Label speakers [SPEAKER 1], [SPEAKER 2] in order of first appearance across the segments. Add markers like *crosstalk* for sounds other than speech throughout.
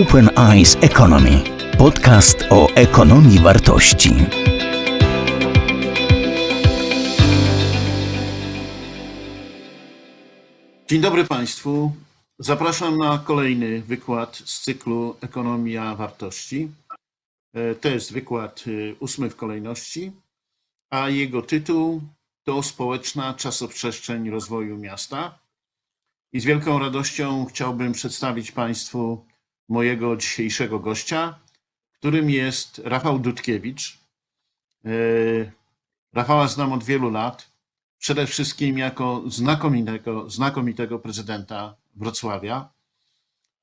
[SPEAKER 1] Open Eyes Economy. Podcast o ekonomii wartości.
[SPEAKER 2] Dzień dobry Państwu. Zapraszam na kolejny wykład z cyklu Ekonomia Wartości. E, To jest wykład e, ósmy w kolejności, a jego tytuł to Społeczna czasoprzestrzeń rozwoju miasta. I z wielką radością chciałbym przedstawić Państwu mojego dzisiejszego gościa, którym jest Rafał Dudkiewicz. E, Rafała znam od wielu lat przede wszystkim jako znakomitego, znakomitego prezydenta Wrocławia.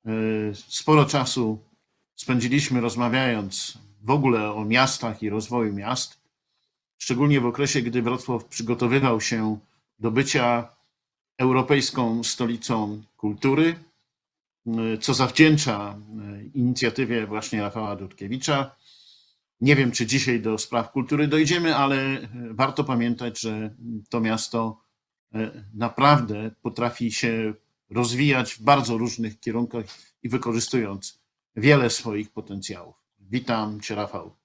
[SPEAKER 2] E, Sporo czasu spędziliśmy rozmawiając w ogóle o miastach i rozwoju miast, szczególnie w okresie, gdy Wrocław przygotowywał się do bycia europejską stolicą kultury, co zawdzięcza e, inicjatywie właśnie Rafała Dudkiewicza. Nie wiem, czy dzisiaj do spraw kultury dojdziemy, ale warto pamiętać, że to miasto e, naprawdę potrafi się rozwijać w bardzo różnych kierunkach i wykorzystując wiele swoich potencjałów. Witam Cię, Rafał.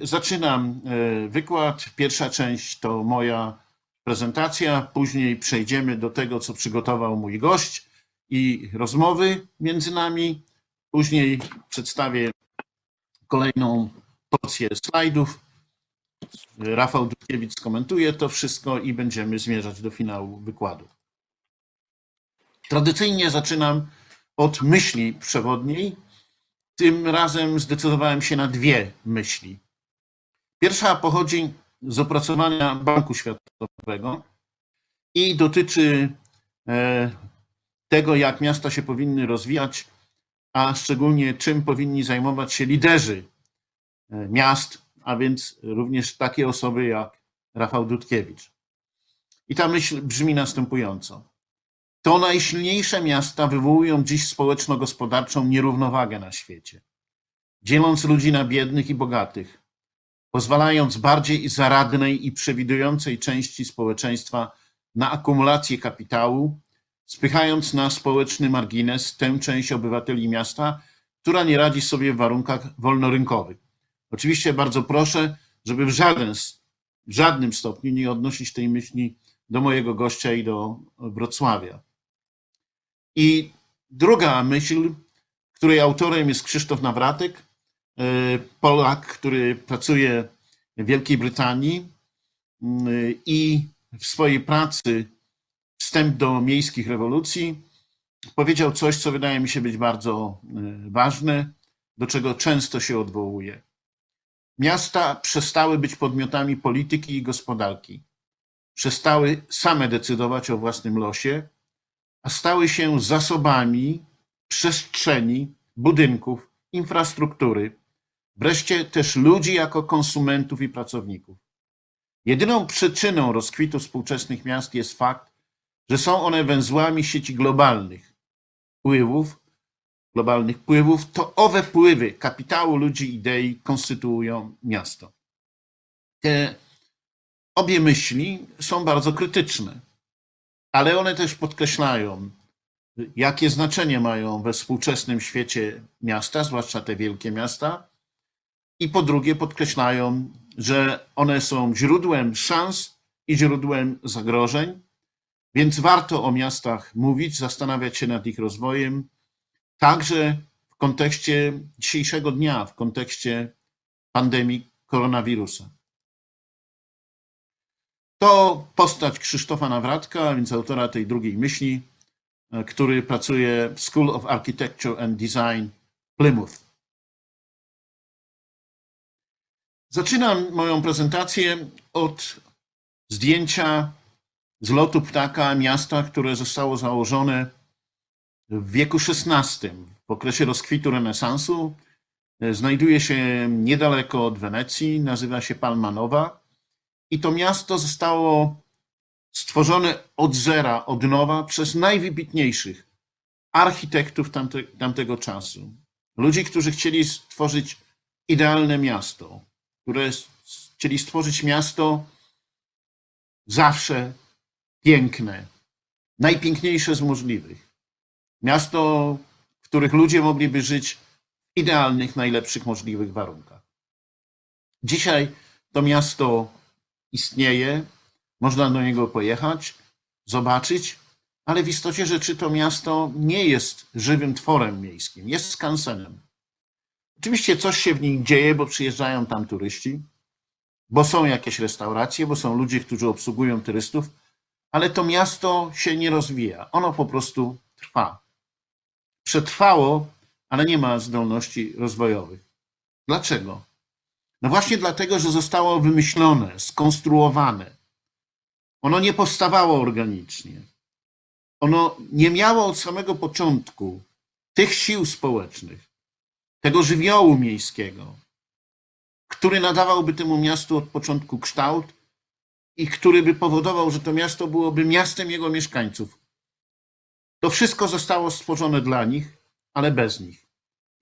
[SPEAKER 2] Zaczynam e, wykład. Pierwsza część to moja prezentacja, później przejdziemy do tego, co przygotował mój gość i rozmowy między nami. Później przedstawię kolejną porcję slajdów. Rafał Dudkiewicz skomentuje to wszystko i będziemy zmierzać do finału wykładu. Tradycyjnie zaczynam od myśli przewodniej. Tym razem zdecydowałem się na dwie myśli. Pierwsza pochodzi z opracowania Banku Światowego i dotyczy e, tego, jak miasta się powinny rozwijać, a szczególnie czym powinni zajmować się liderzy e, miast, a więc również takie osoby jak Rafał Dudkiewicz. I ta myśl brzmi następująco. To najsilniejsze miasta wywołują dziś społeczno-gospodarczą nierównowagę na świecie, dzieląc ludzi na biednych i bogatych, pozwalając bardziej zaradnej i przewidującej części społeczeństwa na akumulację kapitału, spychając na społeczny margines tę część obywateli miasta, która nie radzi sobie w warunkach wolnorynkowych. Oczywiście bardzo proszę, żeby w, żaden, w żadnym stopniu nie odnosić tej myśli do mojego gościa i do Wrocławia. I druga myśl, której autorem jest Krzysztof Nawratek, e, Polak, który pracuje w Wielkiej Brytanii mm, i w swojej pracy Wstęp do miejskich rewolucji powiedział coś, co wydaje mi się być bardzo e, ważne, do czego często się odwołuje. Miasta przestały być podmiotami polityki i gospodarki. Przestały same decydować o własnym losie, a stały się zasobami przestrzeni, budynków, infrastruktury, wreszcie też ludzi jako konsumentów i pracowników. Jedyną przyczyną rozkwitu współczesnych miast jest fakt, że są one węzłami sieci globalnych wpływów, globalnych wpływów, to owe wpływy kapitału, ludzi, idei konstytuują miasto. Te obie myśli są bardzo krytyczne, ale one też podkreślają, jakie znaczenie mają we współczesnym świecie miasta, zwłaszcza te wielkie miasta, i po drugie podkreślają, że one są źródłem szans i źródłem zagrożeń, więc warto o miastach mówić, zastanawiać się nad ich rozwojem, także w kontekście dzisiejszego dnia, w kontekście pandemii koronawirusa. To postać Krzysztofa Nawratka, więc autora tej drugiej myśli, który pracuje w School of Architecture and Design Plymouth. Zaczynam moją prezentację od zdjęcia z lotu ptaka miasta, które zostało założone w wieku XVI, w okresie rozkwitu renesansu. Znajduje się niedaleko od Wenecji, nazywa się Palmanowa i to miasto zostało stworzone od zera, od nowa przez najwybitniejszych architektów tamte, tamtego czasu. Ludzi, którzy chcieli stworzyć idealne miasto, które chcieli stworzyć miasto zawsze piękne, najpiękniejsze z możliwych. Miasto, których ludzie mogliby żyć w idealnych, najlepszych możliwych warunkach. Dzisiaj to miasto istnieje, można do niego pojechać, zobaczyć, ale w istocie rzeczy to miasto nie jest żywym tworem miejskim, jest skansenem. Oczywiście coś się w nim dzieje, bo przyjeżdżają tam turyści, bo są jakieś restauracje, bo są ludzie, którzy obsługują turystów, ale to miasto się nie rozwija. Ono po prostu trwa. Przetrwało, ale nie ma zdolności rozwojowych. Dlaczego? No właśnie dlatego, że zostało wymyślone, skonstruowane. Ono nie powstawało organicznie. Ono nie miało od samego początku tych sił społecznych, tego żywiołu miejskiego, który nadawałby temu miastu od początku kształt i który by powodował, że to miasto byłoby miastem jego mieszkańców. To wszystko zostało stworzone dla nich, ale bez nich.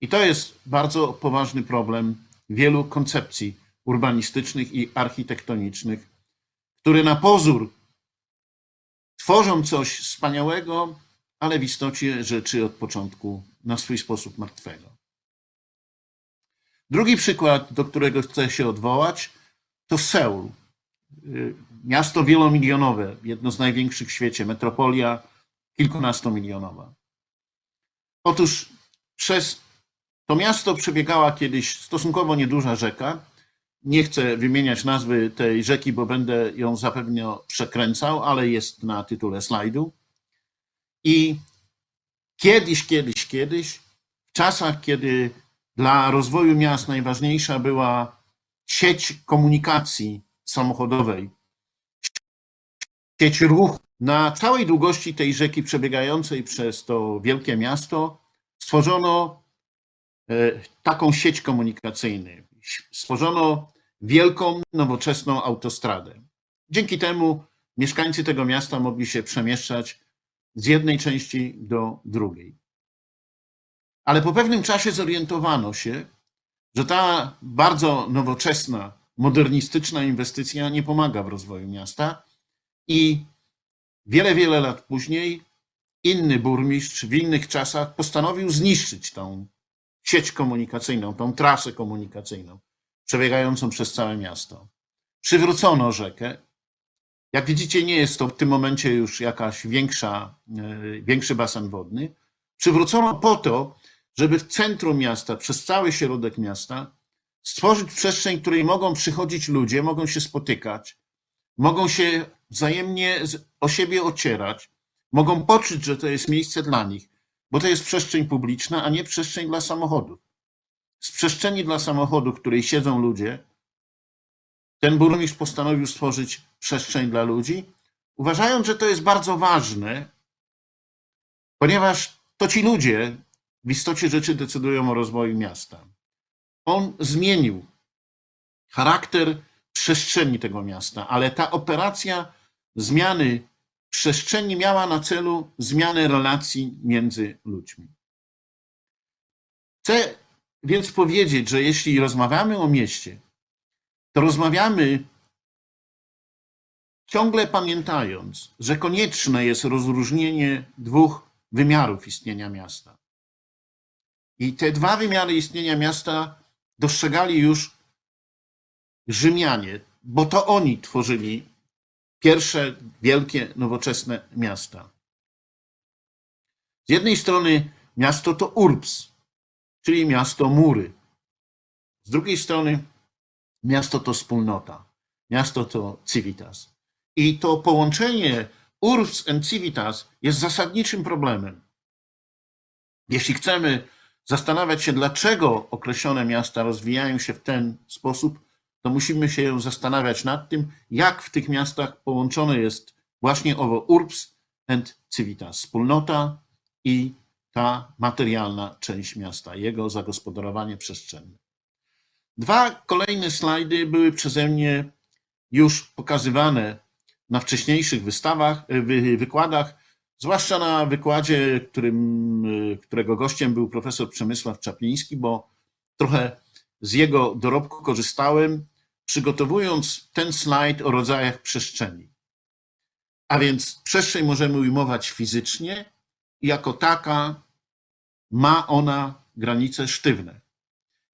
[SPEAKER 2] I to jest bardzo poważny problem wielu koncepcji urbanistycznych i architektonicznych, które na pozór tworzą coś wspaniałego, ale w istocie rzeczy od początku na swój sposób martwego. Drugi przykład, do którego chcę się odwołać, to Seul. Miasto wielomilionowe, jedno z największych w świecie, metropolia kilkunastomilionowa. Otóż przez to miasto przebiegała kiedyś stosunkowo nieduża rzeka. Nie chcę wymieniać nazwy tej rzeki, bo będę ją zapewne przekręcał, ale jest na tytule slajdu. I kiedyś, kiedyś, kiedyś, w czasach, kiedy dla rozwoju miast najważniejsza była sieć komunikacji samochodowej, sieć ruchu, na całej długości tej rzeki przebiegającej przez to wielkie miasto stworzono e, taką sieć komunikacyjną. Stworzono wielką, nowoczesną autostradę. Dzięki temu mieszkańcy tego miasta mogli się przemieszczać z jednej części do drugiej. Ale po pewnym czasie zorientowano się, że ta bardzo nowoczesna, modernistyczna inwestycja nie pomaga w rozwoju miasta i wiele, wiele lat później inny burmistrz w innych czasach postanowił zniszczyć tą sieć komunikacyjną, tą trasę komunikacyjną przebiegającą przez całe miasto. Przywrócono rzekę. Jak widzicie, nie jest to w tym momencie już jakaś większa, e, większy basen wodny. Przywrócono po to, żeby w centrum miasta, przez cały środek miasta, stworzyć przestrzeń, w której mogą przychodzić ludzie, mogą się spotykać, mogą się wzajemnie o siebie ocierać, mogą poczuć, że to jest miejsce dla nich, bo to jest przestrzeń publiczna, a nie przestrzeń dla samochodów. Z przestrzeni dla samochodów, w której siedzą ludzie, ten burmistrz postanowił stworzyć przestrzeń dla ludzi, uważając, że to jest bardzo ważne, ponieważ to ci ludzie w istocie rzeczy decydują o rozwoju miasta. On zmienił charakter przestrzeni tego miasta, ale ta operacja zmiany przestrzeni miała na celu zmianę relacji między ludźmi. Chcę więc powiedzieć, że jeśli rozmawiamy o mieście, to rozmawiamy ciągle pamiętając, że konieczne jest rozróżnienie dwóch wymiarów istnienia miasta. I te dwa wymiary istnienia miasta dostrzegali już Rzymianie, bo to oni tworzyli pierwsze wielkie, nowoczesne miasta. Z jednej strony miasto to urbs, czyli miasto mury. Z drugiej strony miasto to wspólnota, miasto to civitas. I to połączenie urbs and civitas jest zasadniczym problemem. Jeśli chcemy zastanawiać się, dlaczego określone miasta rozwijają się w ten sposób, to musimy się zastanawiać nad tym, jak w tych miastach połączone jest właśnie owo urbs and civitas, wspólnota i ta materialna część miasta, jego zagospodarowanie przestrzenne. Dwa kolejne slajdy były przeze mnie już pokazywane na wcześniejszych wystawach, wykładach, zwłaszcza na wykładzie, którym, którego gościem był profesor Przemysław Czapliński, bo trochę z jego dorobku korzystałem przygotowując ten slajd o rodzajach przestrzeni. A więc przestrzeń możemy ujmować fizycznie i jako taka ma ona granice sztywne.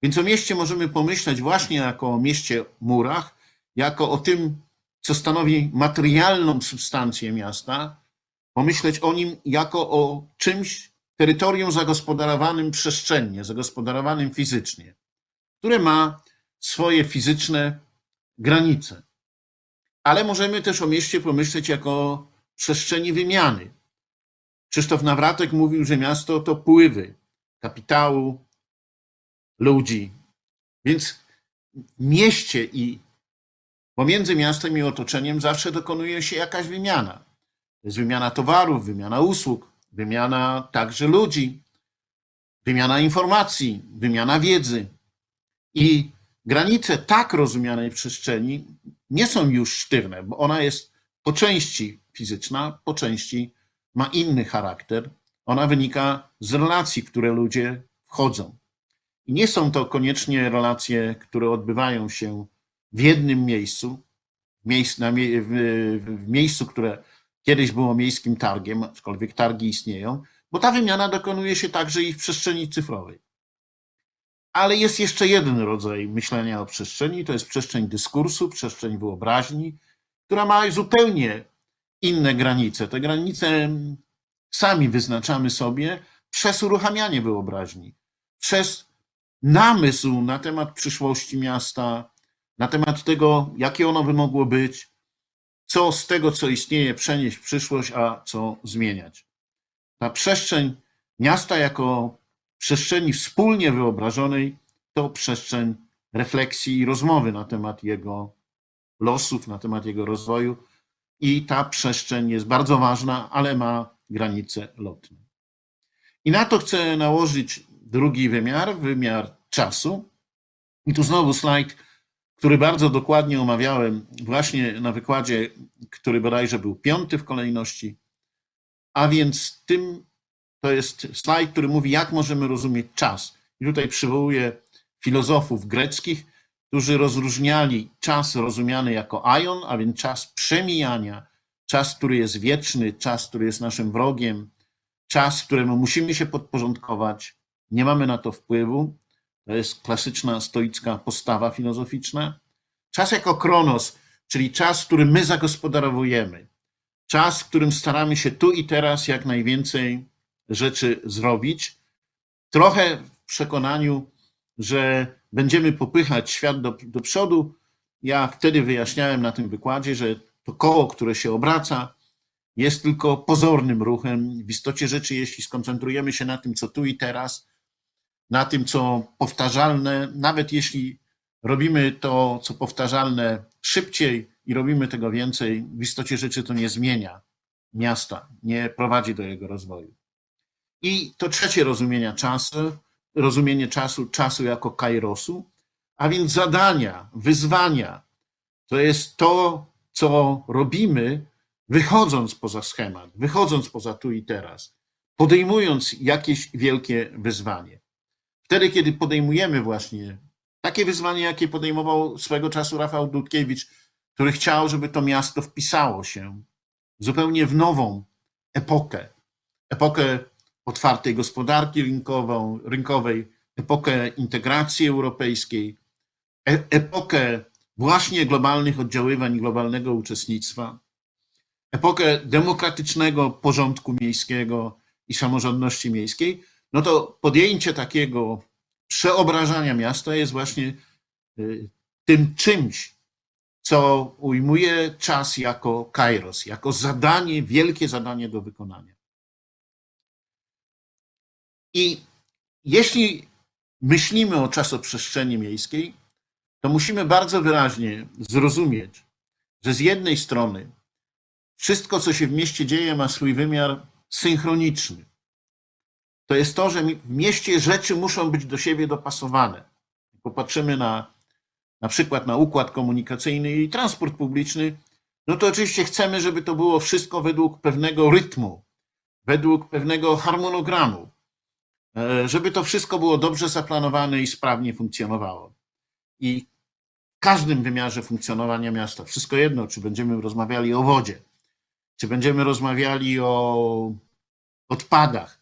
[SPEAKER 2] Więc o mieście możemy pomyśleć właśnie jako o mieście murach, jako o tym, co stanowi materialną substancję miasta, pomyśleć o nim jako o czymś, terytorium zagospodarowanym przestrzennie, zagospodarowanym fizycznie, które ma swoje fizyczne granice. Ale możemy też o mieście pomyśleć jako o przestrzeni wymiany. Krzysztof Nawratek mówił, że miasto to pływy kapitału, ludzi. Więc w mieście i pomiędzy miastem i otoczeniem zawsze dokonuje się jakaś wymiana. To jest wymiana towarów, wymiana usług, wymiana także ludzi, wymiana informacji, wymiana wiedzy. I granice tak rozumianej przestrzeni nie są już sztywne, bo ona jest po części fizyczna, po części ma inny charakter. Ona wynika z relacji, które ludzie wchodzą. I nie są to koniecznie relacje, które odbywają się w jednym miejscu, w miejscu, które kiedyś było miejskim targiem, aczkolwiek targi istnieją, bo ta wymiana dokonuje się także i w przestrzeni cyfrowej. Ale jest jeszcze jeden rodzaj myślenia o przestrzeni, to jest przestrzeń dyskursu, przestrzeń wyobraźni, która ma zupełnie inne granice. Te granice sami wyznaczamy sobie przez uruchamianie wyobraźni, przez namysł na temat przyszłości miasta, na temat tego, jakie ono by mogło być, co z tego, co istnieje, przenieść w przyszłość, a co zmieniać. Ta przestrzeń miasta jako przestrzeni wspólnie wyobrażonej to przestrzeń refleksji i rozmowy na temat jego losów, na temat jego rozwoju. I ta przestrzeń jest bardzo ważna, ale ma granice lotne. I na to chcę nałożyć drugi wymiar, wymiar czasu. I tu znowu slajd, który bardzo dokładnie omawiałem właśnie na wykładzie, który bodajże był piąty w kolejności. A więc tym to jest slajd, który mówi, jak możemy rozumieć czas. I tutaj przywołuję filozofów greckich, którzy rozróżniali czas rozumiany jako aion, a więc czas przemijania, czas, który jest wieczny, czas, który jest naszym wrogiem, czas, któremu musimy się podporządkować, nie mamy na to wpływu. To jest klasyczna stoicka postawa filozoficzna. Czas jako kronos, czyli czas, który my zagospodarowujemy. Czas, w którym staramy się tu i teraz jak najwięcej rzeczy zrobić. Trochę w przekonaniu, że będziemy popychać świat do, do przodu. Ja wtedy wyjaśniałem na tym wykładzie, że to koło, które się obraca, jest tylko pozornym ruchem. W istocie rzeczy, jeśli skoncentrujemy się na tym, co tu i teraz, na tym, co powtarzalne, nawet jeśli robimy to, co powtarzalne szybciej i robimy tego więcej, w istocie rzeczy to nie zmienia miasta, nie prowadzi do jego rozwoju. I to trzecie rozumienie czasu, rozumienie czasu, czasu jako kairosu, a więc zadania, wyzwania. To jest to, co robimy, wychodząc poza schemat, wychodząc poza tu i teraz, podejmując jakieś wielkie wyzwanie. Wtedy, kiedy podejmujemy właśnie takie wyzwanie, jakie podejmował swego czasu Rafał Dudkiewicz, który chciał, żeby to miasto wpisało się zupełnie w nową epokę, epokę otwartej gospodarki rynkową, rynkowej, epokę integracji europejskiej, e epokę właśnie globalnych oddziaływań i globalnego uczestnictwa, epokę demokratycznego porządku miejskiego i samorządności miejskiej, no to podjęcie takiego przeobrażania miasta jest właśnie y, tym czymś, co ujmuje czas jako kairos, jako zadanie, wielkie zadanie do wykonania. I jeśli myślimy o czasoprzestrzeni miejskiej, to musimy bardzo wyraźnie zrozumieć, że z jednej strony wszystko, co się w mieście dzieje, ma swój wymiar synchroniczny. To jest to, że w mieście rzeczy muszą być do siebie dopasowane. Popatrzymy na na przykład na układ komunikacyjny i transport publiczny, no to oczywiście chcemy, żeby to było wszystko według pewnego rytmu, według pewnego harmonogramu, e, żeby to wszystko było dobrze zaplanowane i sprawnie funkcjonowało. I w każdym wymiarze funkcjonowania miasta, wszystko jedno, czy będziemy rozmawiali o wodzie, czy będziemy rozmawiali o odpadach,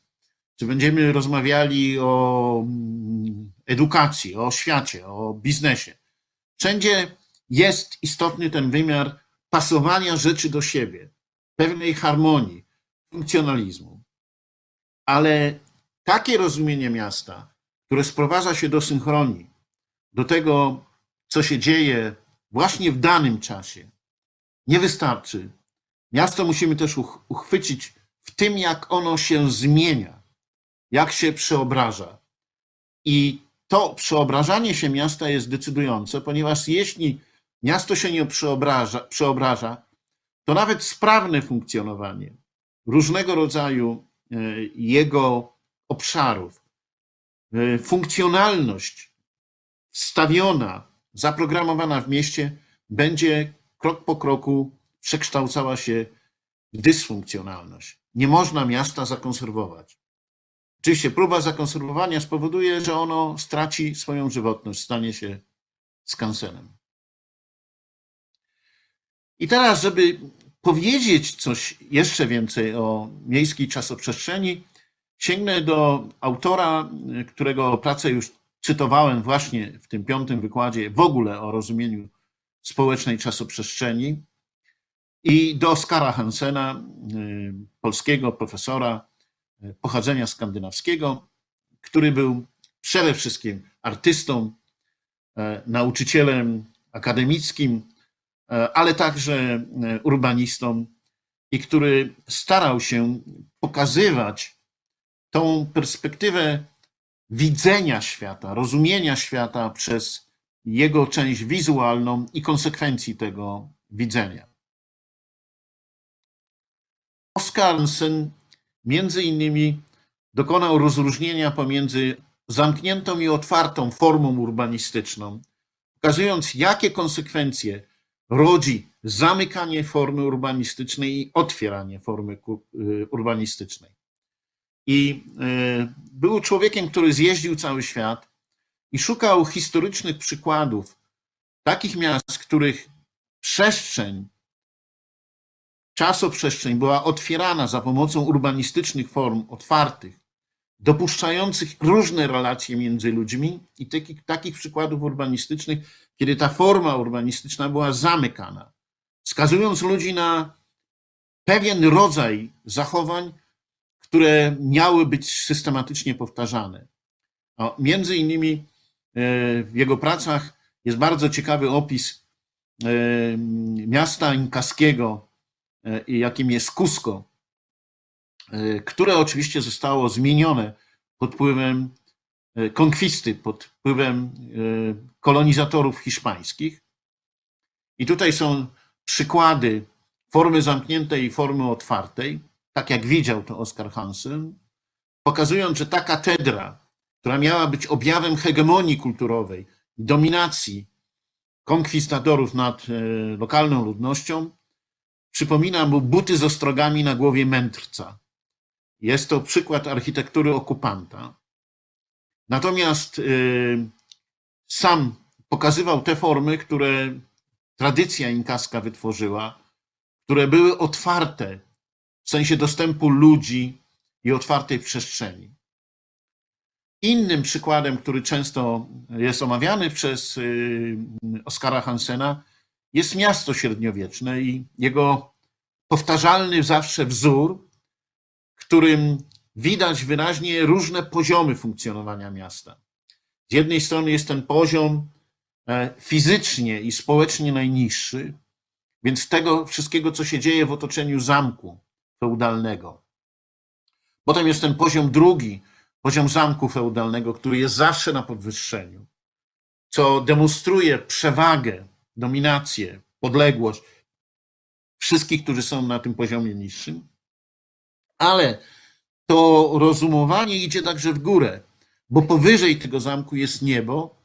[SPEAKER 2] czy będziemy rozmawiali o mm, edukacji, o świecie, o biznesie. Wszędzie jest istotny ten wymiar pasowania rzeczy do siebie, pewnej harmonii, funkcjonalizmu. Ale takie rozumienie miasta, które sprowadza się do synchronii, do tego, co się dzieje właśnie w danym czasie, nie wystarczy. Miasto musimy też uchwycić w tym, jak ono się zmienia, jak się przeobraża. I to przeobrażanie się miasta jest decydujące, ponieważ jeśli miasto się nie przeobraża, przeobraża to nawet sprawne funkcjonowanie różnego rodzaju e, jego obszarów, e, funkcjonalność wstawiona, zaprogramowana w mieście będzie krok po kroku przekształcała się w dysfunkcjonalność. Nie można miasta zakonserwować. Oczywiście próba zakonserwowania spowoduje, że ono straci swoją żywotność, stanie się skansenem. I teraz, żeby powiedzieć coś jeszcze więcej o miejskiej czasoprzestrzeni, sięgnę do autora, którego pracę już cytowałem właśnie w tym piątym wykładzie w ogóle o rozumieniu społecznej czasoprzestrzeni i do Oskara Hansena, y, polskiego profesora pochodzenia skandynawskiego, który był przede wszystkim artystą, y, nauczycielem akademickim, ale także urbanistą i który starał się pokazywać tą perspektywę widzenia świata, rozumienia świata przez jego część wizualną i konsekwencji tego widzenia. Oskarsen między innymi dokonał rozróżnienia pomiędzy zamkniętą i otwartą formą urbanistyczną, pokazując, jakie konsekwencje rodzi zamykanie formy urbanistycznej i otwieranie formy y, urbanistycznej. I y, był człowiekiem, który zjeździł cały świat i szukał historycznych przykładów takich miast, których przestrzeń czasoprzestrzeń była otwierana za pomocą urbanistycznych form otwartych, dopuszczających różne relacje między ludźmi i takich, takich przykładów urbanistycznych, kiedy ta forma urbanistyczna była zamykana, wskazując ludzi na pewien rodzaj zachowań, które miały być systematycznie powtarzane. O, między innymi e, w jego pracach jest bardzo ciekawy opis e, miasta inkaskiego jakim jest Cusco, e, które oczywiście zostało zmienione pod wpływem e, konkwisty, pod wpływem kolonizatorów hiszpańskich. I tutaj są przykłady formy zamkniętej i formy otwartej, tak jak widział to Oskar Hansen, pokazując, że ta katedra, która miała być objawem hegemonii kulturowej, dominacji konkwistadorów nad lokalną ludnością, Przypomina mu buty z ostrogami na głowie mędrca. Jest to przykład architektury okupanta. Natomiast y, sam pokazywał te formy, które tradycja inkaska wytworzyła, które były otwarte w sensie dostępu ludzi i otwartej przestrzeni. Innym przykładem, który często jest omawiany przez y, Oskara Hansena, jest miasto średniowieczne i jego powtarzalny zawsze wzór, którym widać wyraźnie różne poziomy funkcjonowania miasta. Z jednej strony jest ten poziom e, fizycznie i społecznie najniższy, więc tego wszystkiego, co się dzieje w otoczeniu zamku feudalnego. Potem jest ten poziom drugi, poziom zamku feudalnego, który jest zawsze na podwyższeniu, co demonstruje przewagę dominację, podległość wszystkich, którzy są na tym poziomie niższym, ale to rozumowanie idzie także w górę, bo powyżej tego zamku jest niebo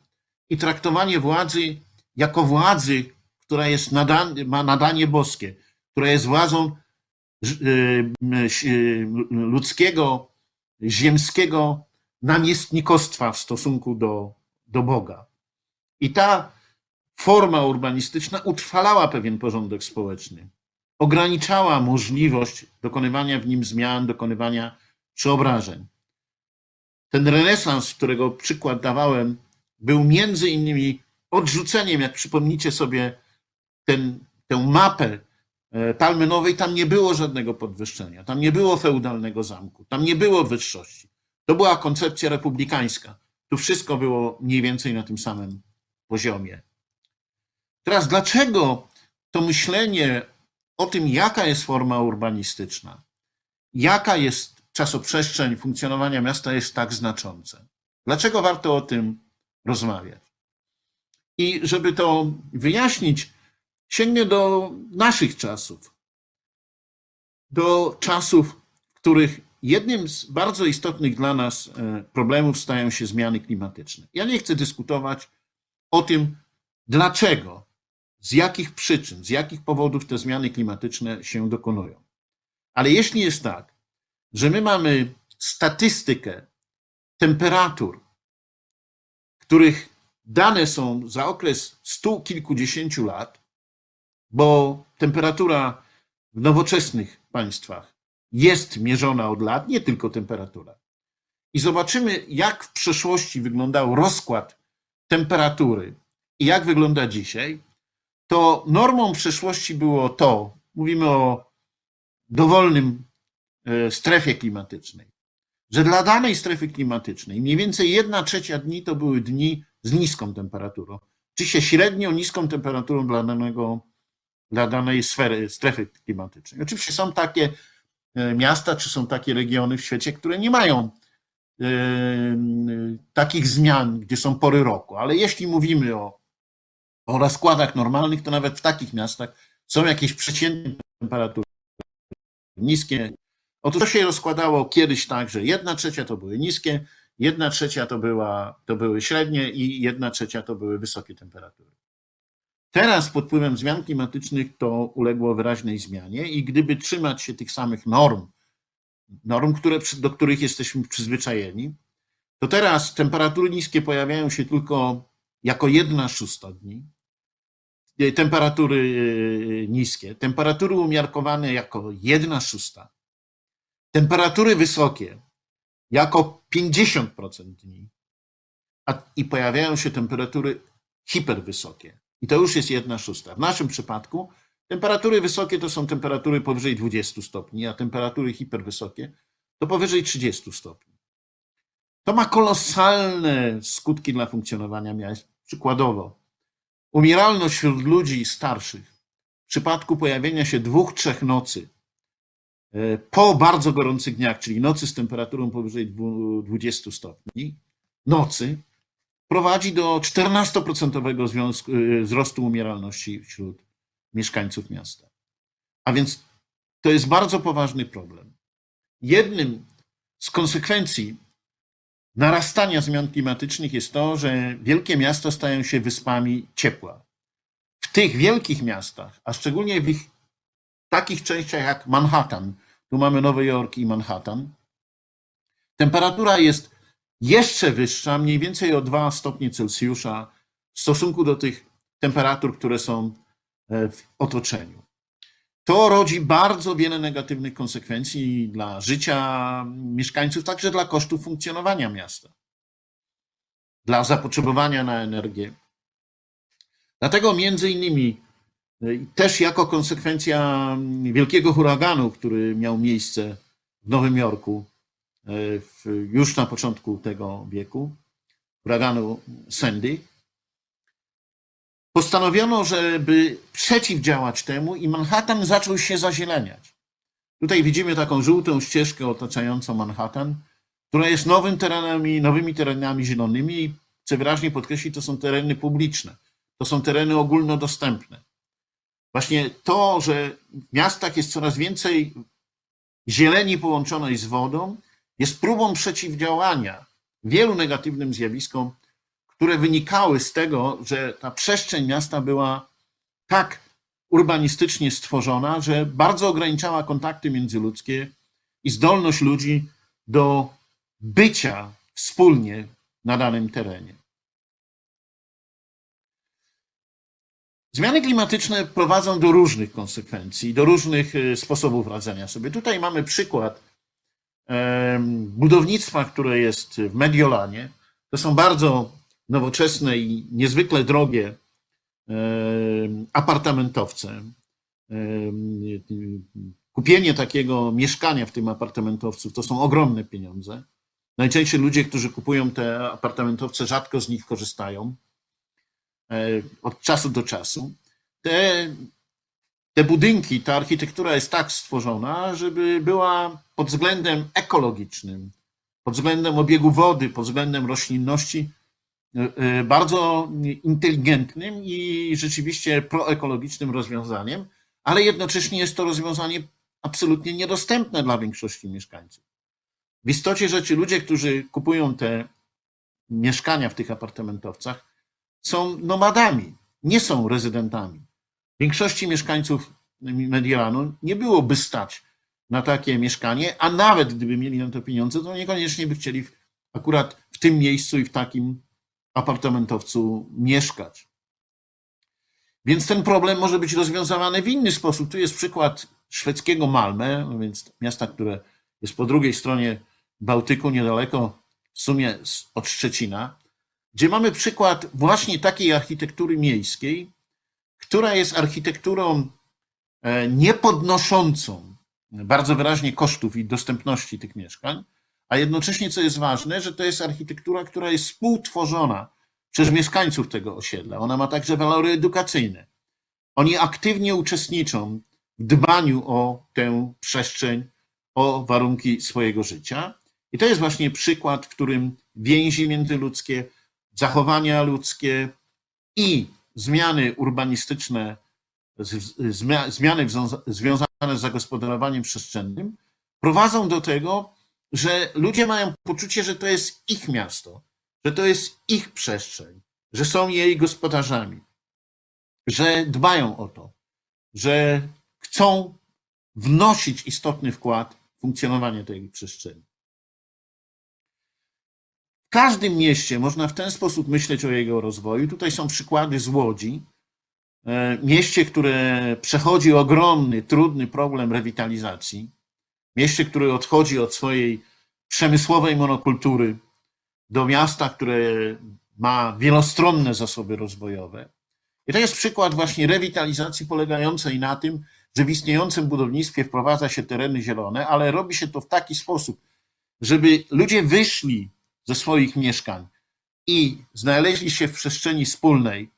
[SPEAKER 2] i traktowanie władzy jako władzy, która jest ma nadanie boskie, która jest władzą y, y, ludzkiego, ziemskiego namiestnikostwa w stosunku do, do Boga. I ta forma urbanistyczna utrwalała pewien porządek społeczny, ograniczała możliwość dokonywania w nim zmian, dokonywania przeobrażeń. ten renesans, którego przykład dawałem, był między innymi odrzuceniem, jak przypomnicie sobie ten, tę mapę e, Palmy Nowej, tam nie było żadnego podwyższenia, tam nie było feudalnego zamku, tam nie było wyższości. To była koncepcja republikańska. Tu wszystko było mniej więcej na tym samym poziomie. Teraz, dlaczego to myślenie o tym, jaka jest forma urbanistyczna, jaka jest czasoprzestrzeń funkcjonowania miasta, jest tak znaczące? Dlaczego warto o tym rozmawiać? I żeby to wyjaśnić, sięgnę do naszych czasów. Do czasów, w których jednym z bardzo istotnych dla nas e, problemów stają się zmiany klimatyczne. Ja nie chcę dyskutować o tym, dlaczego, z jakich przyczyn, z jakich powodów te zmiany klimatyczne się dokonują. Ale jeśli jest tak, że my mamy statystykę temperatur, których dane są za okres stu kilkudziesięciu lat, bo temperatura w nowoczesnych państwach jest mierzona od lat, nie tylko temperatura. I zobaczymy, jak w przeszłości wyglądał rozkład temperatury i jak wygląda dzisiaj, to normą przeszłości było to, mówimy o dowolnym e, strefie klimatycznej, że dla danej strefy klimatycznej mniej więcej jedna trzecia dni to były dni z niską temperaturą, czy się średnio niską temperaturą dla, danego, dla danej sfery, strefy klimatycznej. Oczywiście są takie e, miasta, czy są takie regiony w świecie, które nie mają e, takich zmian, gdzie są pory roku, ale jeśli mówimy o, o rozkładach normalnych, to nawet w takich miastach są jakieś przeciętne temperatury niskie. Otóż to się rozkładało kiedyś tak, że jedna trzecia to były niskie, Jedna trzecia to, była, to były średnie i jedna trzecia to były wysokie temperatury. Teraz pod wpływem zmian klimatycznych to uległo wyraźnej zmianie i gdyby trzymać się tych samych norm, norm, które, do których jesteśmy przyzwyczajeni, to teraz temperatury niskie pojawiają się tylko jako jedna szósta dni, temperatury e, niskie, temperatury umiarkowane jako jedna szósta, temperatury wysokie jako 50% dni. A, I pojawiają się temperatury hiperwysokie. I to już jest jedna szósta. W naszym przypadku temperatury wysokie to są temperatury powyżej 20 stopni, a temperatury hiperwysokie to powyżej 30 stopni. To ma kolosalne skutki dla funkcjonowania miast. Przykładowo, umieralność wśród ludzi starszych w przypadku pojawienia się dwóch, trzech nocy E, po bardzo gorących dniach, czyli nocy z temperaturą powyżej 20 stopni, nocy prowadzi do 14% e, wzrostu umieralności wśród mieszkańców miasta. A więc to jest bardzo poważny problem. Jednym z konsekwencji narastania zmian klimatycznych jest to, że wielkie miasta stają się wyspami ciepła. W tych wielkich miastach, a szczególnie w ich takich częściach jak Manhattan, tu mamy Nowy Jork i Manhattan, temperatura jest jeszcze wyższa, mniej więcej o 2 stopnie Celsjusza w stosunku do tych temperatur, które są e, w otoczeniu. To rodzi bardzo wiele negatywnych konsekwencji dla życia mieszkańców, także dla kosztów funkcjonowania miasta, dla zapotrzebowania na energię. Dlatego między innymi też jako konsekwencja wielkiego huraganu, który miał miejsce w Nowym Jorku e, już na początku tego wieku, huraganu Sandy, postanowiono, żeby przeciwdziałać temu i Manhattan zaczął się zazieleniać. Tutaj widzimy taką żółtą ścieżkę otaczającą Manhattan, która jest nowym terenami, nowymi terenami zielonymi i chcę wyraźnie podkreślić, to są tereny publiczne, to są tereny ogólnodostępne. Właśnie to, że w miastach jest coraz więcej zieleni połączonej z wodą, jest próbą przeciwdziałania wielu negatywnym zjawiskom, które wynikały z tego, że ta przestrzeń miasta była tak urbanistycznie stworzona, że bardzo ograniczała kontakty międzyludzkie i zdolność ludzi do bycia wspólnie na danym terenie. Zmiany klimatyczne prowadzą do różnych konsekwencji, do różnych e, sposobów radzenia sobie. Tutaj mamy przykład budownictwa, które jest w Mediolanie. To są bardzo nowoczesne i niezwykle drogie e, apartamentowce. E, kupienie takiego mieszkania w tym apartamentowcu to są ogromne pieniądze. Najczęściej ludzie, którzy kupują te apartamentowce, rzadko z nich korzystają e, od czasu do czasu. Te, te budynki, ta architektura jest tak stworzona, żeby była pod względem ekologicznym, pod względem obiegu wody, pod względem roślinności bardzo inteligentnym i rzeczywiście proekologicznym rozwiązaniem, ale jednocześnie jest to rozwiązanie absolutnie niedostępne dla większości mieszkańców. W istocie rzeczy ludzie, którzy kupują te mieszkania w tych apartamentowcach, są nomadami, nie są rezydentami. Większości mieszkańców Mediolanu nie byłoby stać na takie mieszkanie, a nawet gdyby mieli na to pieniądze, to niekoniecznie by chcieli akurat w tym miejscu i w takim apartamentowcu mieszkać. Więc ten problem może być rozwiązany w inny sposób. Tu jest przykład szwedzkiego Malmę, więc miasta, które jest po drugiej stronie Bałtyku, niedaleko w sumie od Szczecina, gdzie mamy przykład właśnie takiej architektury miejskiej, która jest architekturą e, niepodnoszącą bardzo wyraźnie kosztów i dostępności tych mieszkań, a jednocześnie, co jest ważne, że to jest architektura, która jest współtworzona przez mieszkańców tego osiedla. Ona ma także walory edukacyjne. Oni aktywnie uczestniczą w dbaniu o tę przestrzeń, o warunki swojego życia. I to jest właśnie przykład, w którym więzi międzyludzkie, zachowania ludzkie i zmiany urbanistyczne, zmiany związane z zagospodarowaniem przestrzennym prowadzą do tego, że ludzie mają poczucie, że to jest ich miasto, że to jest ich przestrzeń, że są jej gospodarzami, że dbają o to, że chcą wnosić istotny wkład w funkcjonowanie tej przestrzeni. W każdym mieście można w ten sposób myśleć o jego rozwoju. Tutaj są przykłady z Łodzi. E, mieście, które przechodzi ogromny, trudny problem rewitalizacji. Mieście, które odchodzi od swojej przemysłowej monokultury do miasta, które ma wielostronne zasoby rozwojowe. I to jest przykład właśnie rewitalizacji polegającej na tym, że w istniejącym budownictwie wprowadza się tereny zielone, ale robi się to w taki sposób, żeby ludzie wyszli ze swoich mieszkań i znaleźli się w przestrzeni wspólnej,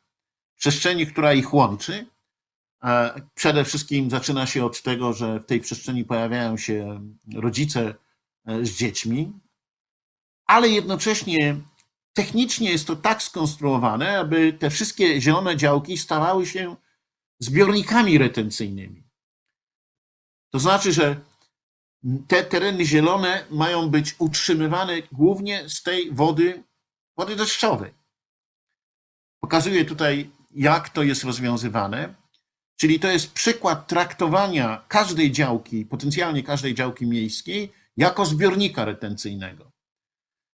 [SPEAKER 2] przestrzeni, która ich łączy. Przede wszystkim zaczyna się od tego, że w tej przestrzeni pojawiają się rodzice e, z dziećmi, ale jednocześnie technicznie jest to tak skonstruowane, aby te wszystkie zielone działki stawały się zbiornikami retencyjnymi. To znaczy, że te tereny zielone mają być utrzymywane głównie z tej wody, wody deszczowej. Pokazuję tutaj, jak to jest rozwiązywane. Czyli to jest przykład traktowania każdej działki, potencjalnie każdej działki miejskiej, jako zbiornika retencyjnego.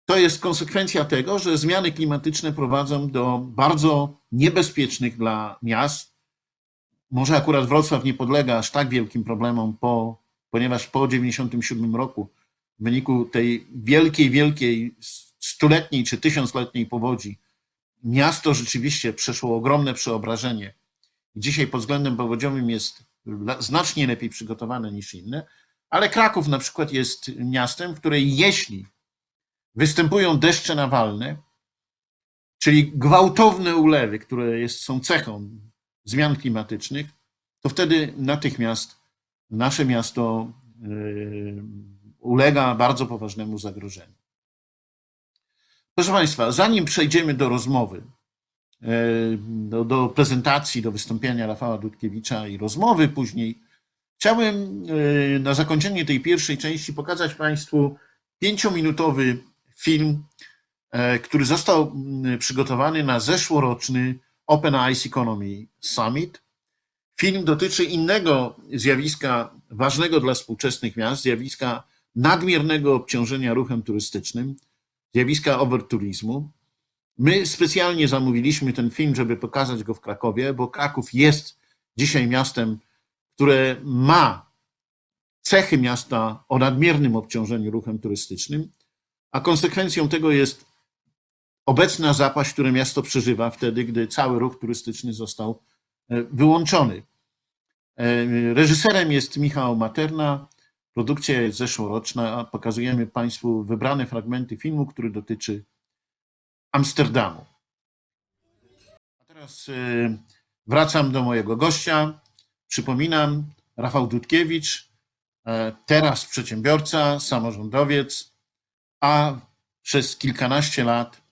[SPEAKER 2] To jest konsekwencja tego, że zmiany klimatyczne prowadzą do bardzo niebezpiecznych dla miast. Może akurat Wrocław nie podlega aż tak wielkim problemom, po, ponieważ po 1997 roku w wyniku tej wielkiej, wielkiej stuletniej czy tysiącletniej powodzi miasto rzeczywiście przeszło ogromne przeobrażenie. Dzisiaj pod względem powodziowym jest znacznie lepiej przygotowane niż inne, ale Kraków na przykład jest miastem, w której jeśli występują deszcze nawalne, czyli gwałtowne ulewy, które jest, są cechą zmian klimatycznych, to wtedy natychmiast nasze miasto yy, ulega bardzo poważnemu zagrożeniu. Proszę Państwa, zanim przejdziemy do rozmowy, do, do prezentacji, do wystąpienia Rafała Dudkiewicza i rozmowy później, chciałbym yy, na zakończenie tej pierwszej części pokazać Państwu pięciominutowy film, e, który został przygotowany na zeszłoroczny Open Eyes Economy Summit. Film dotyczy innego zjawiska ważnego dla współczesnych miast, zjawiska nadmiernego obciążenia ruchem turystycznym, zjawiska overturizmu. My specjalnie zamówiliśmy ten film, żeby pokazać go w Krakowie, bo Kraków jest dzisiaj miastem, które ma cechy miasta o nadmiernym obciążeniu ruchem turystycznym, a konsekwencją tego jest obecna zapaść, które miasto przeżywa wtedy, gdy cały ruch turystyczny został e, wyłączony. E, reżyserem jest Michał Materna. Produkcja jest zeszłoroczna. Pokazujemy Państwu wybrane fragmenty filmu, który dotyczy Amsterdamu. A teraz e, wracam do mojego gościa. Przypominam, Rafał Dudkiewicz, e, teraz przedsiębiorca, samorządowiec, a przez kilkanaście lat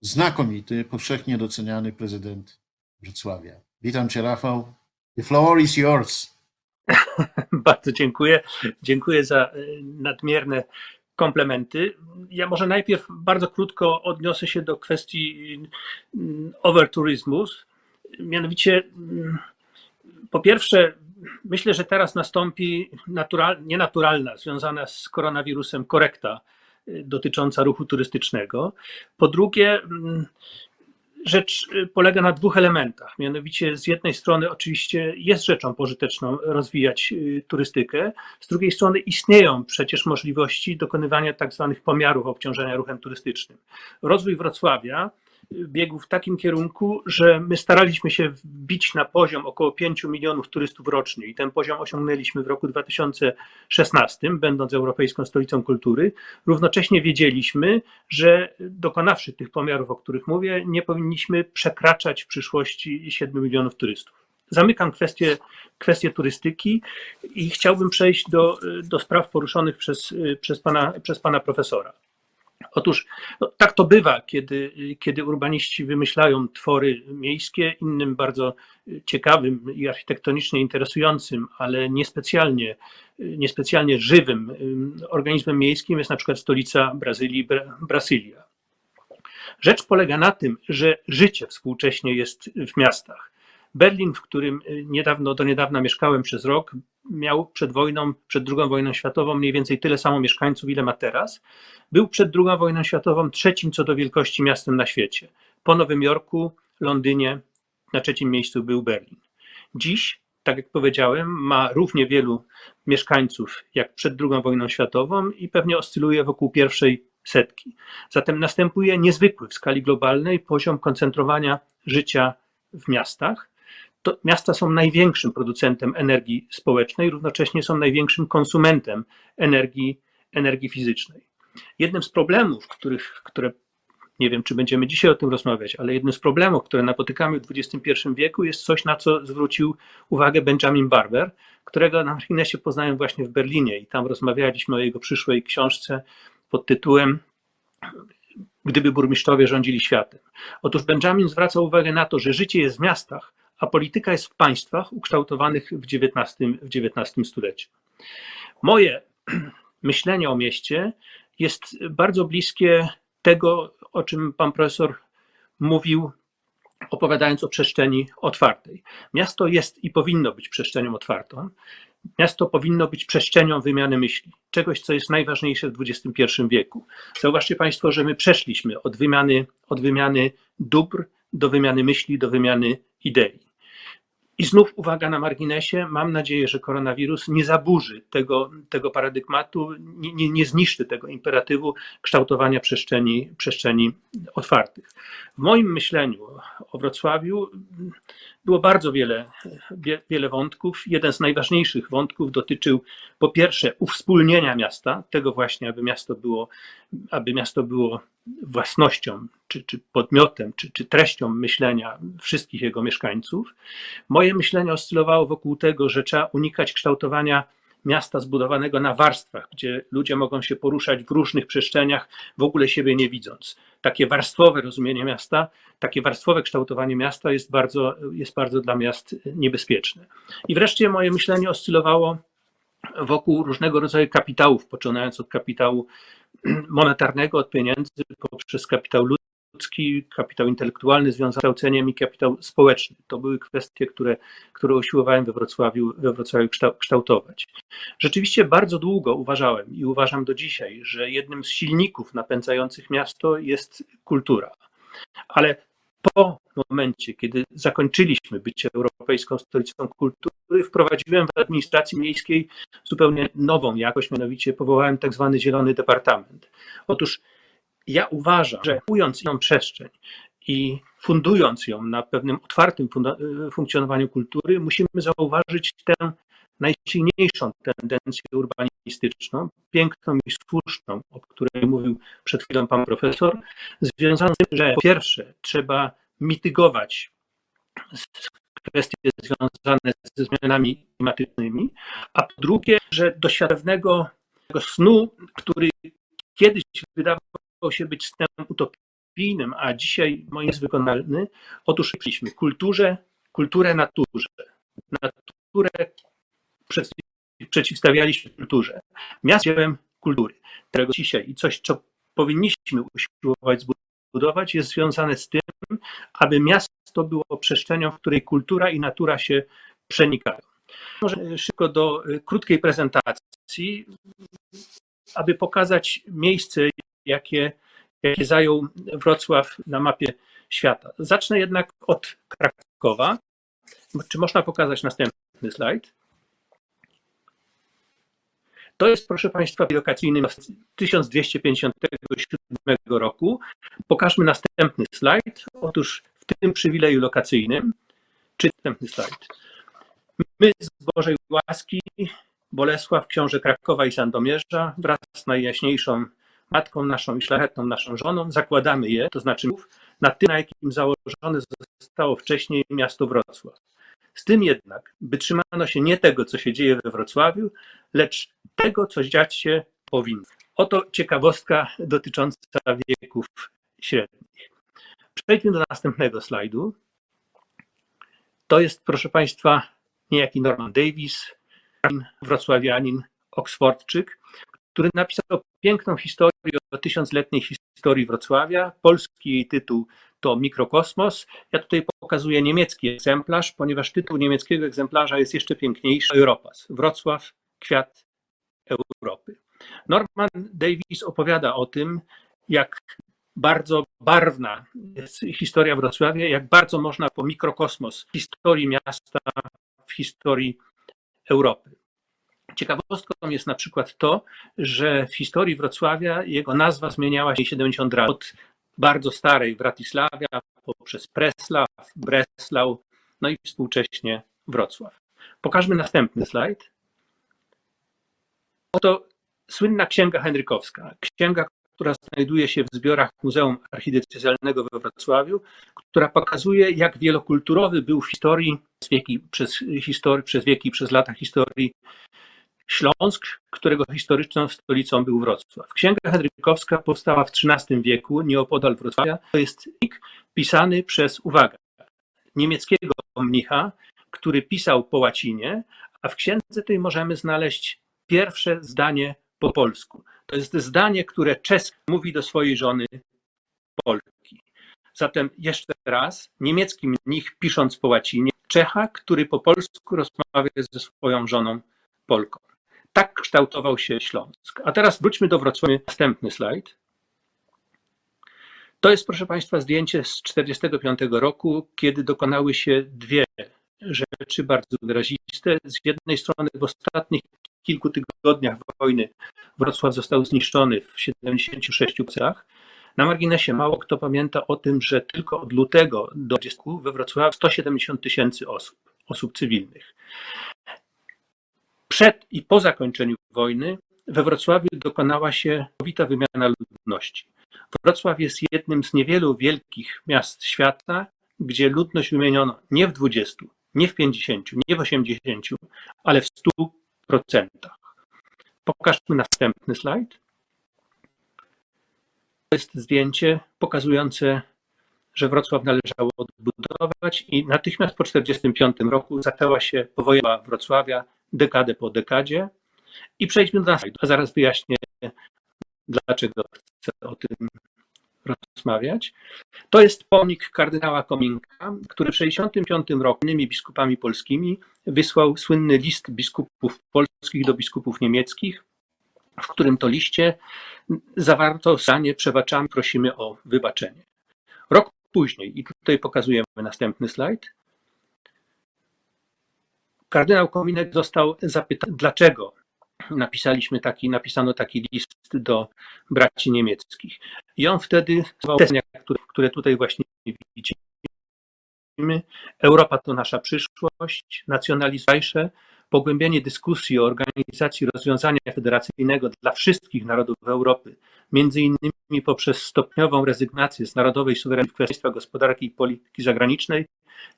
[SPEAKER 2] znakomity, powszechnie doceniany prezydent Wrocławia. Witam Cię, Rafał. The floor is yours. *laughs*
[SPEAKER 3] Bardzo dziękuję. Dziękuję za e, nadmierne komplementy. Ja może najpierw bardzo krótko odniosę się do kwestii mm, overturyzmu. Mianowicie, mm, po pierwsze, myślę, że teraz nastąpi natural, nienaturalna, związana z koronawirusem korekta y, dotycząca ruchu turystycznego. Po drugie, mm, rzecz y, polega na dwóch elementach. Mianowicie, z jednej strony, oczywiście jest rzeczą pożyteczną rozwijać y, turystykę, z drugiej strony istnieją przecież możliwości dokonywania tak zwanych pomiarów obciążenia ruchem turystycznym. Rozwój Wrocławia biegł w takim kierunku, że my staraliśmy się wbić na poziom około 5 milionów turystów rocznie i ten poziom osiągnęliśmy w roku 2016, będąc Europejską Stolicą Kultury. Równocześnie wiedzieliśmy, że dokonawszy tych pomiarów, o których mówię, nie powinniśmy przekraczać w przyszłości 7 milionów turystów. Zamykam kwestię, kwestię turystyki i chciałbym przejść do, do spraw poruszonych przez, przez, pana, przez pana profesora. Otóż no, tak to bywa, kiedy, kiedy urbaniści wymyślają twory miejskie. Innym bardzo ciekawym i architektonicznie interesującym, ale niespecjalnie, niespecjalnie żywym organizmem miejskim jest na przykład stolica Brazylii, Brazylia. Rzecz polega na tym, że życie współcześnie jest w miastach. Berlin, w którym niedawno, do niedawna mieszkałem przez rok, miał przed wojną, przed II wojną światową mniej więcej tyle samo mieszkańców, ile ma teraz. Był przed II wojną światową trzecim co do wielkości miastem na świecie. Po Nowym Jorku, Londynie, na trzecim miejscu był Berlin. Dziś, tak jak powiedziałem, ma równie wielu mieszkańców jak przed II wojną światową i pewnie oscyluje wokół pierwszej setki. Zatem następuje niezwykły w skali globalnej poziom koncentrowania życia w miastach to miasta są największym producentem energii społecznej, równocześnie są największym konsumentem energii, energii fizycznej. Jednym z problemów, których, które nie wiem, czy będziemy dzisiaj o tym rozmawiać, ale jednym z problemów, które napotykamy w XXI wieku, jest coś, na co zwrócił uwagę Benjamin Barber, którego na marginesie poznałem właśnie w Berlinie i tam rozmawialiśmy o jego przyszłej książce pod tytułem Gdyby burmistrzowie rządzili światem. Otóż Benjamin zwraca uwagę na to, że życie jest w miastach, a polityka jest w państwach ukształtowanych w XIX, w XIX stuleciu. Moje *clears throat* myślenie o mieście jest bardzo bliskie tego, o czym pan profesor mówił, opowiadając o przestrzeni otwartej. Miasto jest i powinno być przestrzenią otwartą. Miasto powinno być przestrzenią wymiany myśli, czegoś, co jest najważniejsze w XXI wieku. Zauważcie Państwo, że my przeszliśmy od wymiany, od wymiany dóbr do wymiany myśli, do wymiany idei. I znów uwaga na marginesie, mam nadzieję, że koronawirus nie zaburzy tego, tego paradygmatu, nie, nie, nie zniszczy tego imperatywu kształtowania przestrzeni, przestrzeni otwartych. W moim myśleniu o Wrocławiu było bardzo wiele, wiele wątków. Jeden z najważniejszych wątków dotyczył po pierwsze uwspólnienia miasta, tego właśnie, aby miasto było, aby miasto było własnością, czy, czy podmiotem, czy, czy treścią myślenia wszystkich jego mieszkańców. Moje myślenie oscylowało wokół tego, że trzeba unikać kształtowania miasta zbudowanego na warstwach, gdzie ludzie mogą się poruszać w różnych przestrzeniach, w ogóle siebie nie widząc. Takie warstwowe rozumienie miasta, takie warstwowe kształtowanie miasta jest bardzo, jest bardzo dla miast niebezpieczne. I wreszcie moje myślenie oscylowało wokół różnego rodzaju kapitałów, poczynając od kapitału monetarnego, od pieniędzy, poprzez kapitał ludzki, kapitał intelektualny związany z kształceniem i kapitał społeczny. To były kwestie, które, które usiłowałem we Wrocławiu, we Wrocławiu kształtować. Rzeczywiście bardzo długo uważałem i uważam do dzisiaj, że jednym z silników napędzających miasto jest kultura. Ale po momencie, kiedy zakończyliśmy bycie Europejską Stolicą Kultury, wprowadziłem w administracji miejskiej zupełnie nową jakość, mianowicie powołałem tak zwany Zielony Departament. Otóż ja uważam, że kupując ją przestrzeń i fundując ją na pewnym otwartym funda- funkcjonowaniu kultury, musimy zauważyć tę najsilniejszą tendencję urbanistyczną, piękną i słuszną, o której mówił przed chwilą pan profesor, związaną z tym, że po pierwsze trzeba mitygować kwestie związane ze zmianami klimatycznymi, a po drugie, że do tego snu, który kiedyś wydawał się być snem utopijnym, a dzisiaj moim jest wykonalny, otóż przyjęliśmy kulturze, kulturę naturze. Naturę przeciwstawialiśmy kulturze. Miasto dziełem kultury, którego dzisiaj i coś, co powinniśmy usiłować zbudować, jest związane z tym, aby miasto było przestrzenią, w której kultura i natura się przenikają. Może szybko do y, krótkiej prezentacji, aby pokazać miejsce, jakie, jakie zajął Wrocław na mapie świata. Zacznę jednak od Krakowa. Czy można pokazać następny slajd? To jest, proszę Państwa, lokacyjny z 1257 roku. Pokażmy następny slajd. Otóż w tym przywileju lokacyjnym, czy następny slajd. My z Bożej łaski, Bolesław, książę Krakowa i Sandomierza, wraz z najjaśniejszą matką naszą i szlachetną naszą żoną, zakładamy je, to znaczy na tym, na jakim założone zostało wcześniej miasto Wrocław. Z tym jednak, by trzymano się nie tego, co się dzieje we Wrocławiu, lecz tego, co dziać się powinno. Oto ciekawostka dotycząca wieków średnich. Przejdźmy do następnego slajdu. To jest, proszę Państwa, niejaki Norman Davis, wrocławianin, oksfordczyk, który napisał piękną historię o tysiącletniej historii Wrocławia. Polski jej tytuł to Mikrokosmos. Ja tutaj pokazuję niemiecki egzemplarz, ponieważ tytuł niemieckiego egzemplarza jest jeszcze piękniejszy. Europas. Wrocław, kwiat Europy. Norman Davis opowiada o tym, jak bardzo barwna jest historia Wrocławia, jak bardzo można po mikrokosmos w historii miasta, w historii Europy. Ciekawostką jest na przykład to, że w historii Wrocławia jego nazwa zmieniała się 70 razy. Od bardzo starej Wratysławia poprzez Preslaw, Breslau, no i współcześnie Wrocław. Pokażmy następny slajd. Oto słynna księga Henrykowska. Księga, która znajduje się w zbiorach Muzeum Archidiecezjalnego we Wrocławiu, która pokazuje, jak wielokulturowy był w historii przez wieki, przez, historii, przez wieki, przez lata historii Śląsk, którego historyczną stolicą był Wrocław. Księga Henrykowska powstała w XIII wieku nieopodal Wrocławia. To jest ik pisany przez, uwaga, niemieckiego mnicha, który pisał po łacinie, a w księdze tej możemy znaleźć pierwsze zdanie po polsku. To jest zdanie, które czesk mówi do swojej żony Polki. Zatem jeszcze raz, niemiecki mnich pisząc po łacinie, Czecha, który po polsku rozmawia ze swoją żoną Polką. Tak kształtował się Śląsk. A teraz wróćmy do Wrocławia. Następny slajd. To jest, proszę Państwa, zdjęcie z 1945 roku, kiedy dokonały się dwie rzeczy bardzo wyraziste. Z jednej strony w ostatnich kilku tygodniach wojny Wrocław został zniszczony w 76 plecach. Na marginesie mało kto pamięta o tym, że tylko od lutego do 20 we Wrocławiu 170 tysięcy osób, osób cywilnych. Przed i po zakończeniu wojny we Wrocławiu dokonała się całkowita wymiana ludności. Wrocław jest jednym z niewielu wielkich miast świata, gdzie ludność wymieniono nie w 20, nie w 50, nie w 80, ale w 100%. Pokażmy następny slajd. To jest zdjęcie pokazujące, że Wrocław należało odbudować i natychmiast po 1945 roku zaczęła się powojenna Wrocławia dekadę po dekadzie. I przejdźmy do slajdu, a zaraz wyjaśnię, dlaczego chcę o tym rozmawiać. To jest pomnik kardynała Kominka, który w 1965 roku innymi biskupami polskimi wysłał słynny list biskupów polskich do biskupów niemieckich, w którym to liście zawarto zdanie przebaczamy, prosimy o wybaczenie. Rok później. I tutaj pokazujemy następny slajd. Kardynał Kominek został zapytany, dlaczego napisaliśmy taki, napisano taki list do braci niemieckich. I on wtedy, które, które tutaj właśnie widzimy, Europa to nasza przyszłość, nacjonalizm pogłębienie dyskusji o organizacji rozwiązania federacyjnego dla wszystkich narodów Europy, między innymi poprzez stopniową rezygnację z narodowej suwerenności w kwestiach gospodarki i polityki zagranicznej,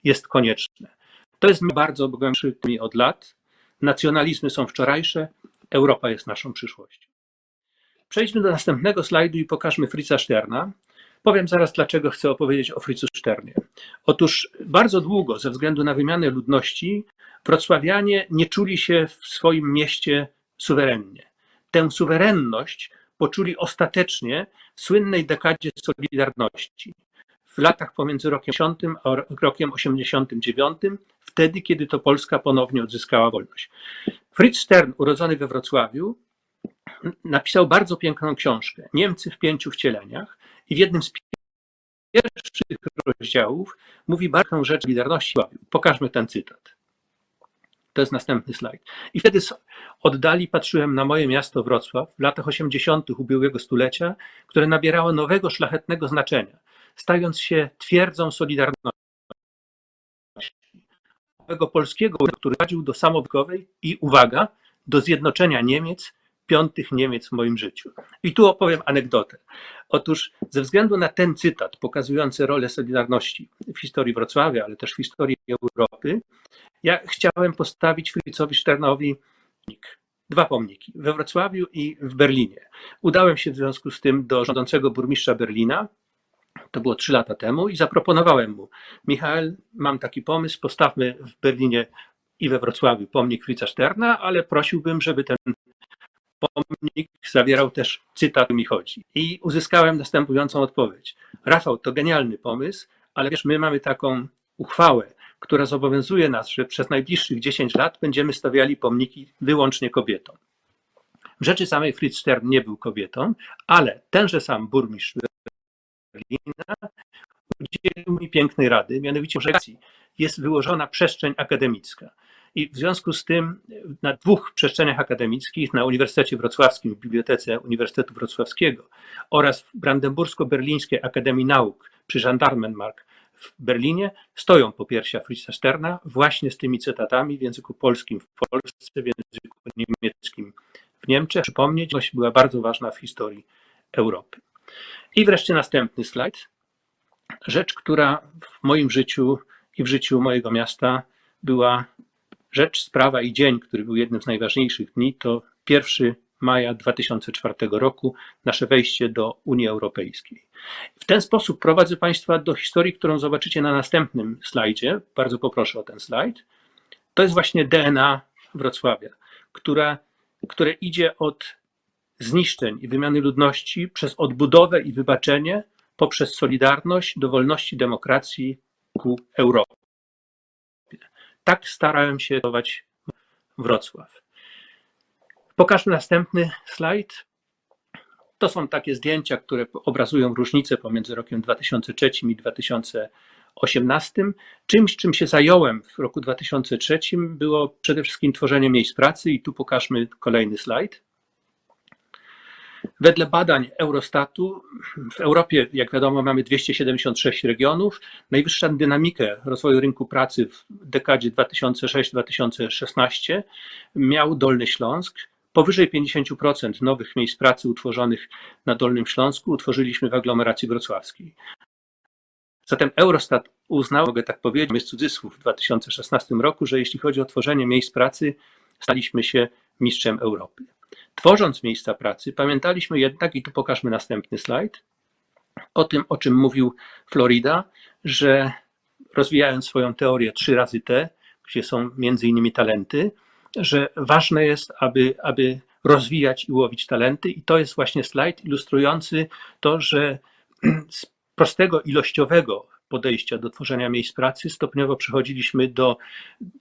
[SPEAKER 3] jest konieczne. To jest bardzo głębszy od lat. Nacjonalizmy są wczorajsze, Europa jest naszą przyszłością. Przejdźmy do następnego slajdu i pokażmy Fritza Sterna. Powiem zaraz, dlaczego chcę opowiedzieć o Fritzu Sternie. Otóż bardzo długo, ze względu na wymianę ludności, wrocławianie nie czuli się w swoim mieście suwerennie. Tę suwerenność poczuli ostatecznie w słynnej dekadzie Solidarności. W latach pomiędzy rokiem 80 a rokiem 89, wtedy, kiedy to Polska ponownie odzyskała wolność. Fritz Stern, urodzony we Wrocławiu, napisał bardzo piękną książkę Niemcy w pięciu wcieleniach i w jednym z pierwszych rozdziałów mówi bardzo rzecz Solidarności. Pokażmy ten cytat. To jest następny slajd. I wtedy z oddali patrzyłem na moje miasto Wrocław w latach 80. ubiegłego stulecia, które nabierało nowego, szlachetnego znaczenia, stając się twierdzą Solidarności. Polskiego, który prowadził do samowykowej i, uwaga, do zjednoczenia Niemiec, piątych Niemiec w moim życiu. I tu opowiem anegdotę. Otóż ze względu na ten cytat pokazujący rolę Solidarności w historii Wrocławia, ale też w historii Europy, ja chciałem postawić Fritzowi Szternowi dwa pomniki we Wrocławiu i w Berlinie. Udałem się w związku z tym do rządzącego burmistrza Berlina, to było trzy lata temu, i zaproponowałem mu: Michał, mam taki pomysł, postawmy w Berlinie i we Wrocławiu pomnik Fritza Szterna, ale prosiłbym, żeby ten pomnik zawierał też cytat, mi chodzi. I uzyskałem następującą odpowiedź. Rafał, to genialny pomysł, ale wiesz, my mamy taką uchwałę, która zobowiązuje nas, że przez najbliższych 10 lat będziemy stawiali pomniki wyłącznie kobietom. W rzeczy samej Fritz Stern nie był kobietą, ale tenże sam burmistrz Berlina udzielił mi pięknej rady, mianowicie, że jest wyłożona przestrzeń akademicka. I w związku z tym na dwóch przestrzeniach akademickich, na Uniwersytecie Wrocławskim, w Bibliotece Uniwersytetu Wrocławskiego oraz w Brandenbursko-Berlińskiej Akademii Nauk przy Gendarmenmark w Berlinie stoją popiersia Fritza Sterna właśnie z tymi cytatami w języku polskim w Polsce, w języku niemieckim w Niemczech. Przypomnieć, była bardzo ważna w historii Europy. I wreszcie następny slajd. Rzecz, która w moim życiu i w życiu mojego miasta była rzecz, sprawa i dzień, który był jednym z najważniejszych dni, to 1 maja 2004 roku, nasze wejście do Unii Europejskiej. W ten sposób prowadzę Państwa do historii, którą zobaczycie na następnym slajdzie. Bardzo poproszę o ten slajd. To jest właśnie DNA Wrocławia, która, które idzie od zniszczeń i wymiany ludności przez odbudowę i wybaczenie, poprzez solidarność do wolności, demokracji ku Europie. Tak starałem się budować Wrocław. Pokażmy następny slajd. To są takie zdjęcia, które obrazują różnicę pomiędzy rokiem 2003 i 2018. Czymś, czym się zająłem w roku 2003 było przede wszystkim tworzenie miejsc pracy i tu pokażmy kolejny slajd. Wedle badań Eurostatu w Europie, jak wiadomo, mamy 276 regionów. Najwyższą dynamikę rozwoju rynku pracy w dekadzie 2006-2016 miał Dolny Śląsk. Powyżej 50% nowych miejsc pracy utworzonych na Dolnym Śląsku utworzyliśmy w aglomeracji wrocławskiej. Zatem Eurostat uznał, mogę tak powiedzieć, jest cudzysłów w 2016 roku, że jeśli chodzi o tworzenie miejsc pracy, staliśmy się mistrzem Europy. Tworząc miejsca pracy, pamiętaliśmy jednak, i tu pokażmy następny slajd, o tym, o czym mówił Florida, że rozwijając swoją teorię 3 razy T, gdzie są między innymi talenty, że ważne jest, aby, aby rozwijać i łowić talenty, i to jest właśnie slajd ilustrujący to, że *clears throat* z prostego ilościowego podejścia do tworzenia miejsc pracy stopniowo przechodziliśmy do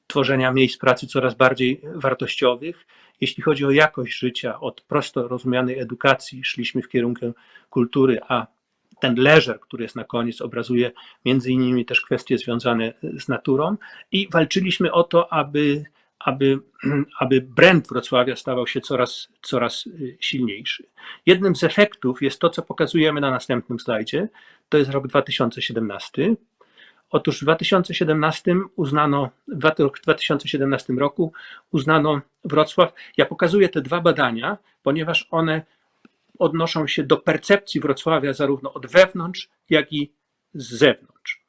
[SPEAKER 3] tworzenia miejsc pracy coraz bardziej wartościowych. Jeśli chodzi o jakość życia, od prosto rozumianej edukacji szliśmy w kierunku kultury, a ten leżer, który jest na koniec, obrazuje między innymi też kwestie związane z naturą i walczyliśmy o to, aby, aby, *clears throat* aby brand Wrocławia stawał się coraz, coraz y, silniejszy. Jednym z efektów jest to, co pokazujemy na następnym slajdzie, to jest rok 2017. Otóż w 2017 uznano, w 2017 roku uznano Wrocław. Ja pokazuję te dwa badania, ponieważ one odnoszą się do percepcji Wrocławia zarówno od wewnątrz, jak i z zewnątrz.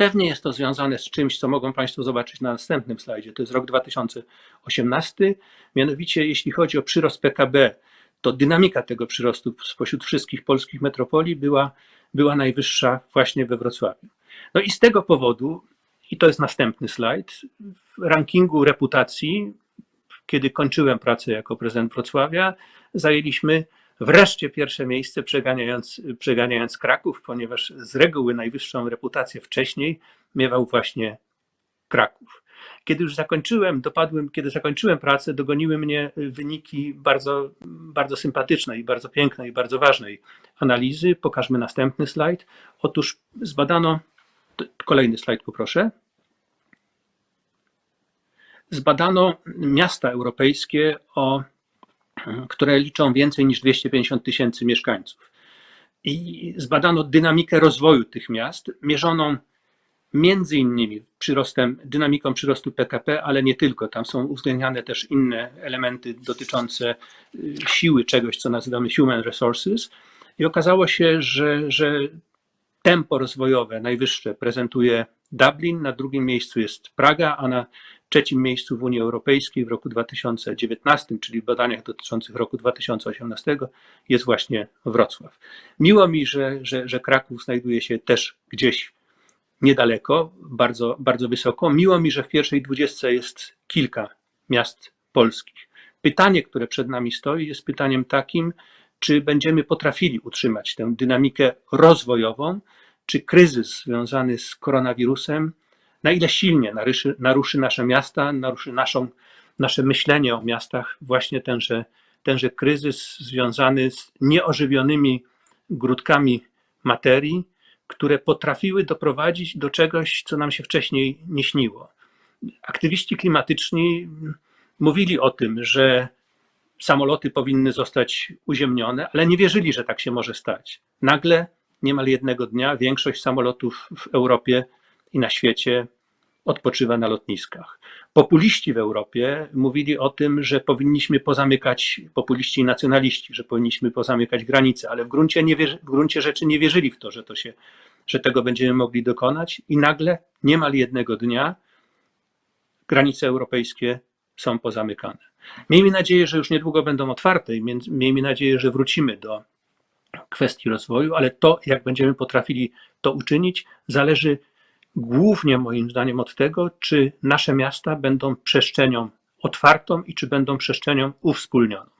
[SPEAKER 3] Pewnie jest to związane z czymś, co mogą Państwo zobaczyć na następnym slajdzie. To jest rok 2018. Mianowicie, jeśli chodzi o przyrost PKB, to dynamika tego przyrostu spośród wszystkich polskich metropolii była, była najwyższa właśnie we Wrocławiu. No i z tego powodu, i to jest następny slajd, w rankingu reputacji, kiedy kończyłem pracę jako prezydent Wrocławia, zajęliśmy wreszcie pierwsze miejsce, przeganiając, przeganiając Kraków, ponieważ z reguły najwyższą reputację wcześniej miewał właśnie Kraków. Kiedy już zakończyłem, dopadłem, kiedy zakończyłem pracę, dogoniły mnie wyniki bardzo, bardzo sympatycznej, bardzo pięknej bardzo ważnej analizy. Pokażmy następny slajd. Otóż zbadano, kolejny slajd poproszę. Zbadano miasta europejskie o które liczą więcej niż 250 tysięcy mieszkańców. I zbadano dynamikę rozwoju tych miast, mierzoną między innymi przyrostem, dynamiką przyrostu PKP, ale nie tylko. Tam są uwzględniane też inne elementy dotyczące y, siły czegoś, co nazywamy human resources. I okazało się, że, że tempo rozwojowe najwyższe prezentuje Dublin, na drugim miejscu jest Praga, a na trzecim miejscu w Unii Europejskiej w roku 2019, czyli w badaniach dotyczących roku 2018, jest właśnie Wrocław. Miło mi, że, że, że Kraków znajduje się też gdzieś niedaleko, bardzo, bardzo wysoko. Miło mi, że w pierwszej dwudziestce jest kilka miast polskich. Pytanie, które przed nami stoi, jest pytaniem takim, czy będziemy potrafili utrzymać tę dynamikę rozwojową, czy kryzys związany z koronawirusem na ile silnie naruszy, naruszy nasze miasta, naruszy naszą, nasze myślenie o miastach, właśnie tenże, tenże kryzys związany z nieożywionymi grudkami materii, które potrafiły doprowadzić do czegoś, co nam się wcześniej nie śniło. Aktywiści klimatyczni mówili o tym, że samoloty powinny zostać uziemnione, ale nie wierzyli, że tak się może stać. Nagle, niemal jednego dnia, większość samolotów w Europie i na świecie odpoczywa na lotniskach. Populiści w Europie mówili o tym, że powinniśmy pozamykać, populiści i nacjonaliści, że powinniśmy pozamykać granice, ale w gruncie, nie wierzy, w gruncie rzeczy nie wierzyli w to, że, to się, że tego będziemy mogli dokonać i nagle niemal jednego dnia granice europejskie są pozamykane. Miejmy nadzieję, że już niedługo będą otwarte i miejmy nadzieję, że wrócimy do kwestii rozwoju, ale to, jak będziemy potrafili to uczynić, zależy głównie moim zdaniem od tego, czy nasze miasta będą przestrzenią otwartą i czy będą przestrzenią uwspólnioną.